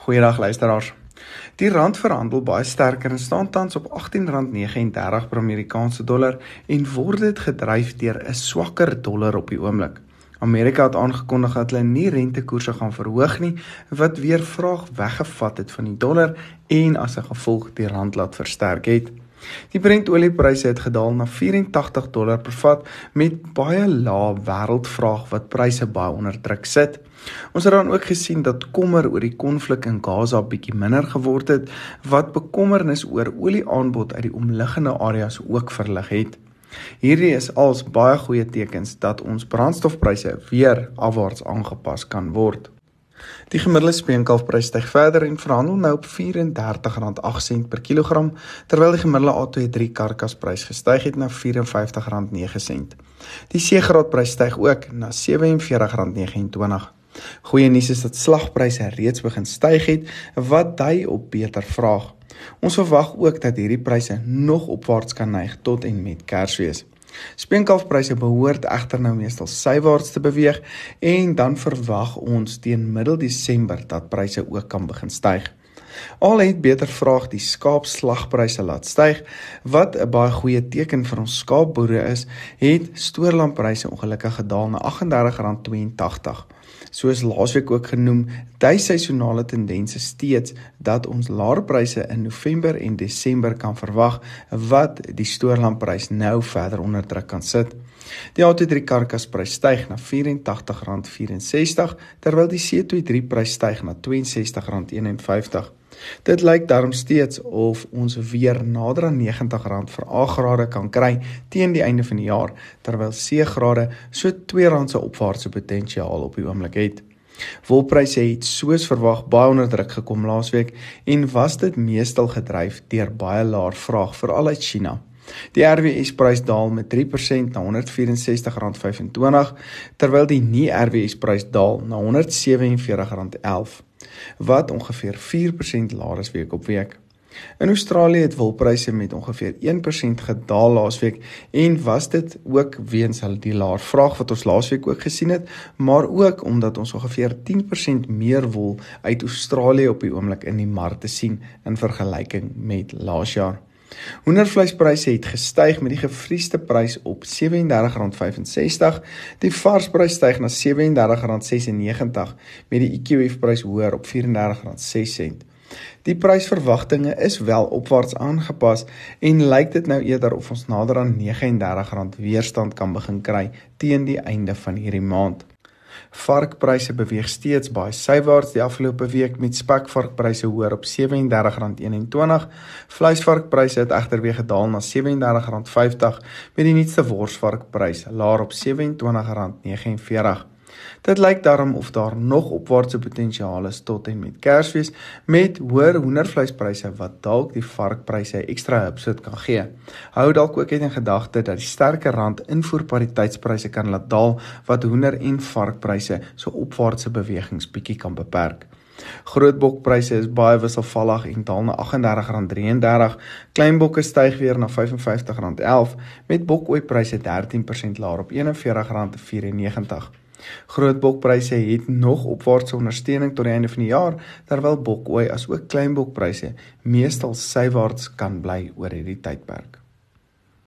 Goeiedag luisteraars. Die rand verhandel baie sterker en staan tans op R18.39 per Amerikaanse dollar en word dit gedryf deur 'n swakker dollar op die oomblik. Amerika het aangekondig dat hulle nie rentekoerse gaan verhoog nie, wat weer vraag weggevat het van die dollar en as 'n gevolg die rand laat versterk het. Die Brent-oliepryse het gedaal na 84 dollar per vat met baie lae wêreldvraag wat pryse baie onder druk sit. Ons het dan ook gesien dat kommer oor die konflik in Gaza bietjie minder geword het wat bekommernis oor olieaanbod uit die omliggende areas ook verlig het. Hierdie is als baie goeie tekens dat ons brandstofpryse weer afwaarts aangepas kan word. Die gemiddelde speenkalfprys styg verder en verhandel nou op R34.8 per kilogram, terwyl die gemiddelde A203 karkasprys gestyg het na R54.9. Die C-graadprys styg ook na R47.29. Goeie nuus is dat slagpryse reeds begin styg het, wat dui op beter vraag. Ons verwag ook dat hierdie pryse nog opwaarts kan neig tot en met Kersfees. Speenkalfpryse behoort egter nou meestal sywaarts te beweeg en dan verwag ons teen middel Desember dat pryse ook kan begin styg. Al het beter vraag die skaapslagpryse laat styg, wat 'n baie goeie teken vir ons skaapboere is, het stoorlandpryse ongelukkig gedaal na R38.82. Soos laasweek ook genoem, dui seisonale tendense steeds dat ons laer pryse in November en Desember kan verwag wat die stoorlandprys nou verder onder druk kan sit. Die A23 karkasprys styg na R84.64 terwyl die C23 prys styg na R62.51. Dit lyk daarom steeds of ons weer nader aan R90 vir A-grade kan kry teen die einde van die jaar terwyl C-grade so R2 se opwaartse potensiaal op die oomblik het. Wolpryse het soos verwag baie onder druk gekom laasweek en was dit meestal gedryf deur baie laer vraag veral uit China. Die RWS prys daal met 3% na R164.25 terwyl die nie RWS prys daal na R147.11 wat ongeveer 4% laer is week op week. In Australië het wolpryse met ongeveer 1% gedaal laasweek en was dit ook weens hulle die laer vraag wat ons laasweek ook gesien het, maar ook omdat ons ongeveer 10% meer wol uit Australië op die oomblik in die markte sien in vergelyking met laas jaar. Hoendervleispryse het gestyg met die gevriesde prys op R37.65. Die varsprys styg na R37.96 met die EQF prys hoër op R34.06. Die prysverwagtinge is wel opwaarts aangepas en lyk dit nou eerder of ons nader aan R39 weerstand kan begin kry teen die einde van hierdie maand. Varkpryse beweeg steeds baie sywaarts die afgelope week met spekvarkpryse hoër op R37.21. Vleisvarkpryse het egter weer gedaal na R37.50 met die nuutste worsvarkprys laer op R27.49. Dit lyk daarom of daar nog opwaartse potensiaal is tot en met Kersfees met hoër hoendervleispryse wat dalk die varkpryse ekstra hupsit kan gee. Hou dalk ook in gedagte dat die sterker rand invoerpariteitspryse kan laat daal wat hoender en varkpryse so opwaartse bewegings bietjie kan beperk. Grootbokpryse is baie wisselvallig en daal na R38.33. Kleinbokke styg weer na R55.11 met bokoeipryse 13% laer op R41.94. Grootbokpryse het nog opwaartse ondersteuning tot die einde van die jaar terwyl bokoei asook kleinbokpryse meestal sywaarts kan bly oor hierdie tydperk.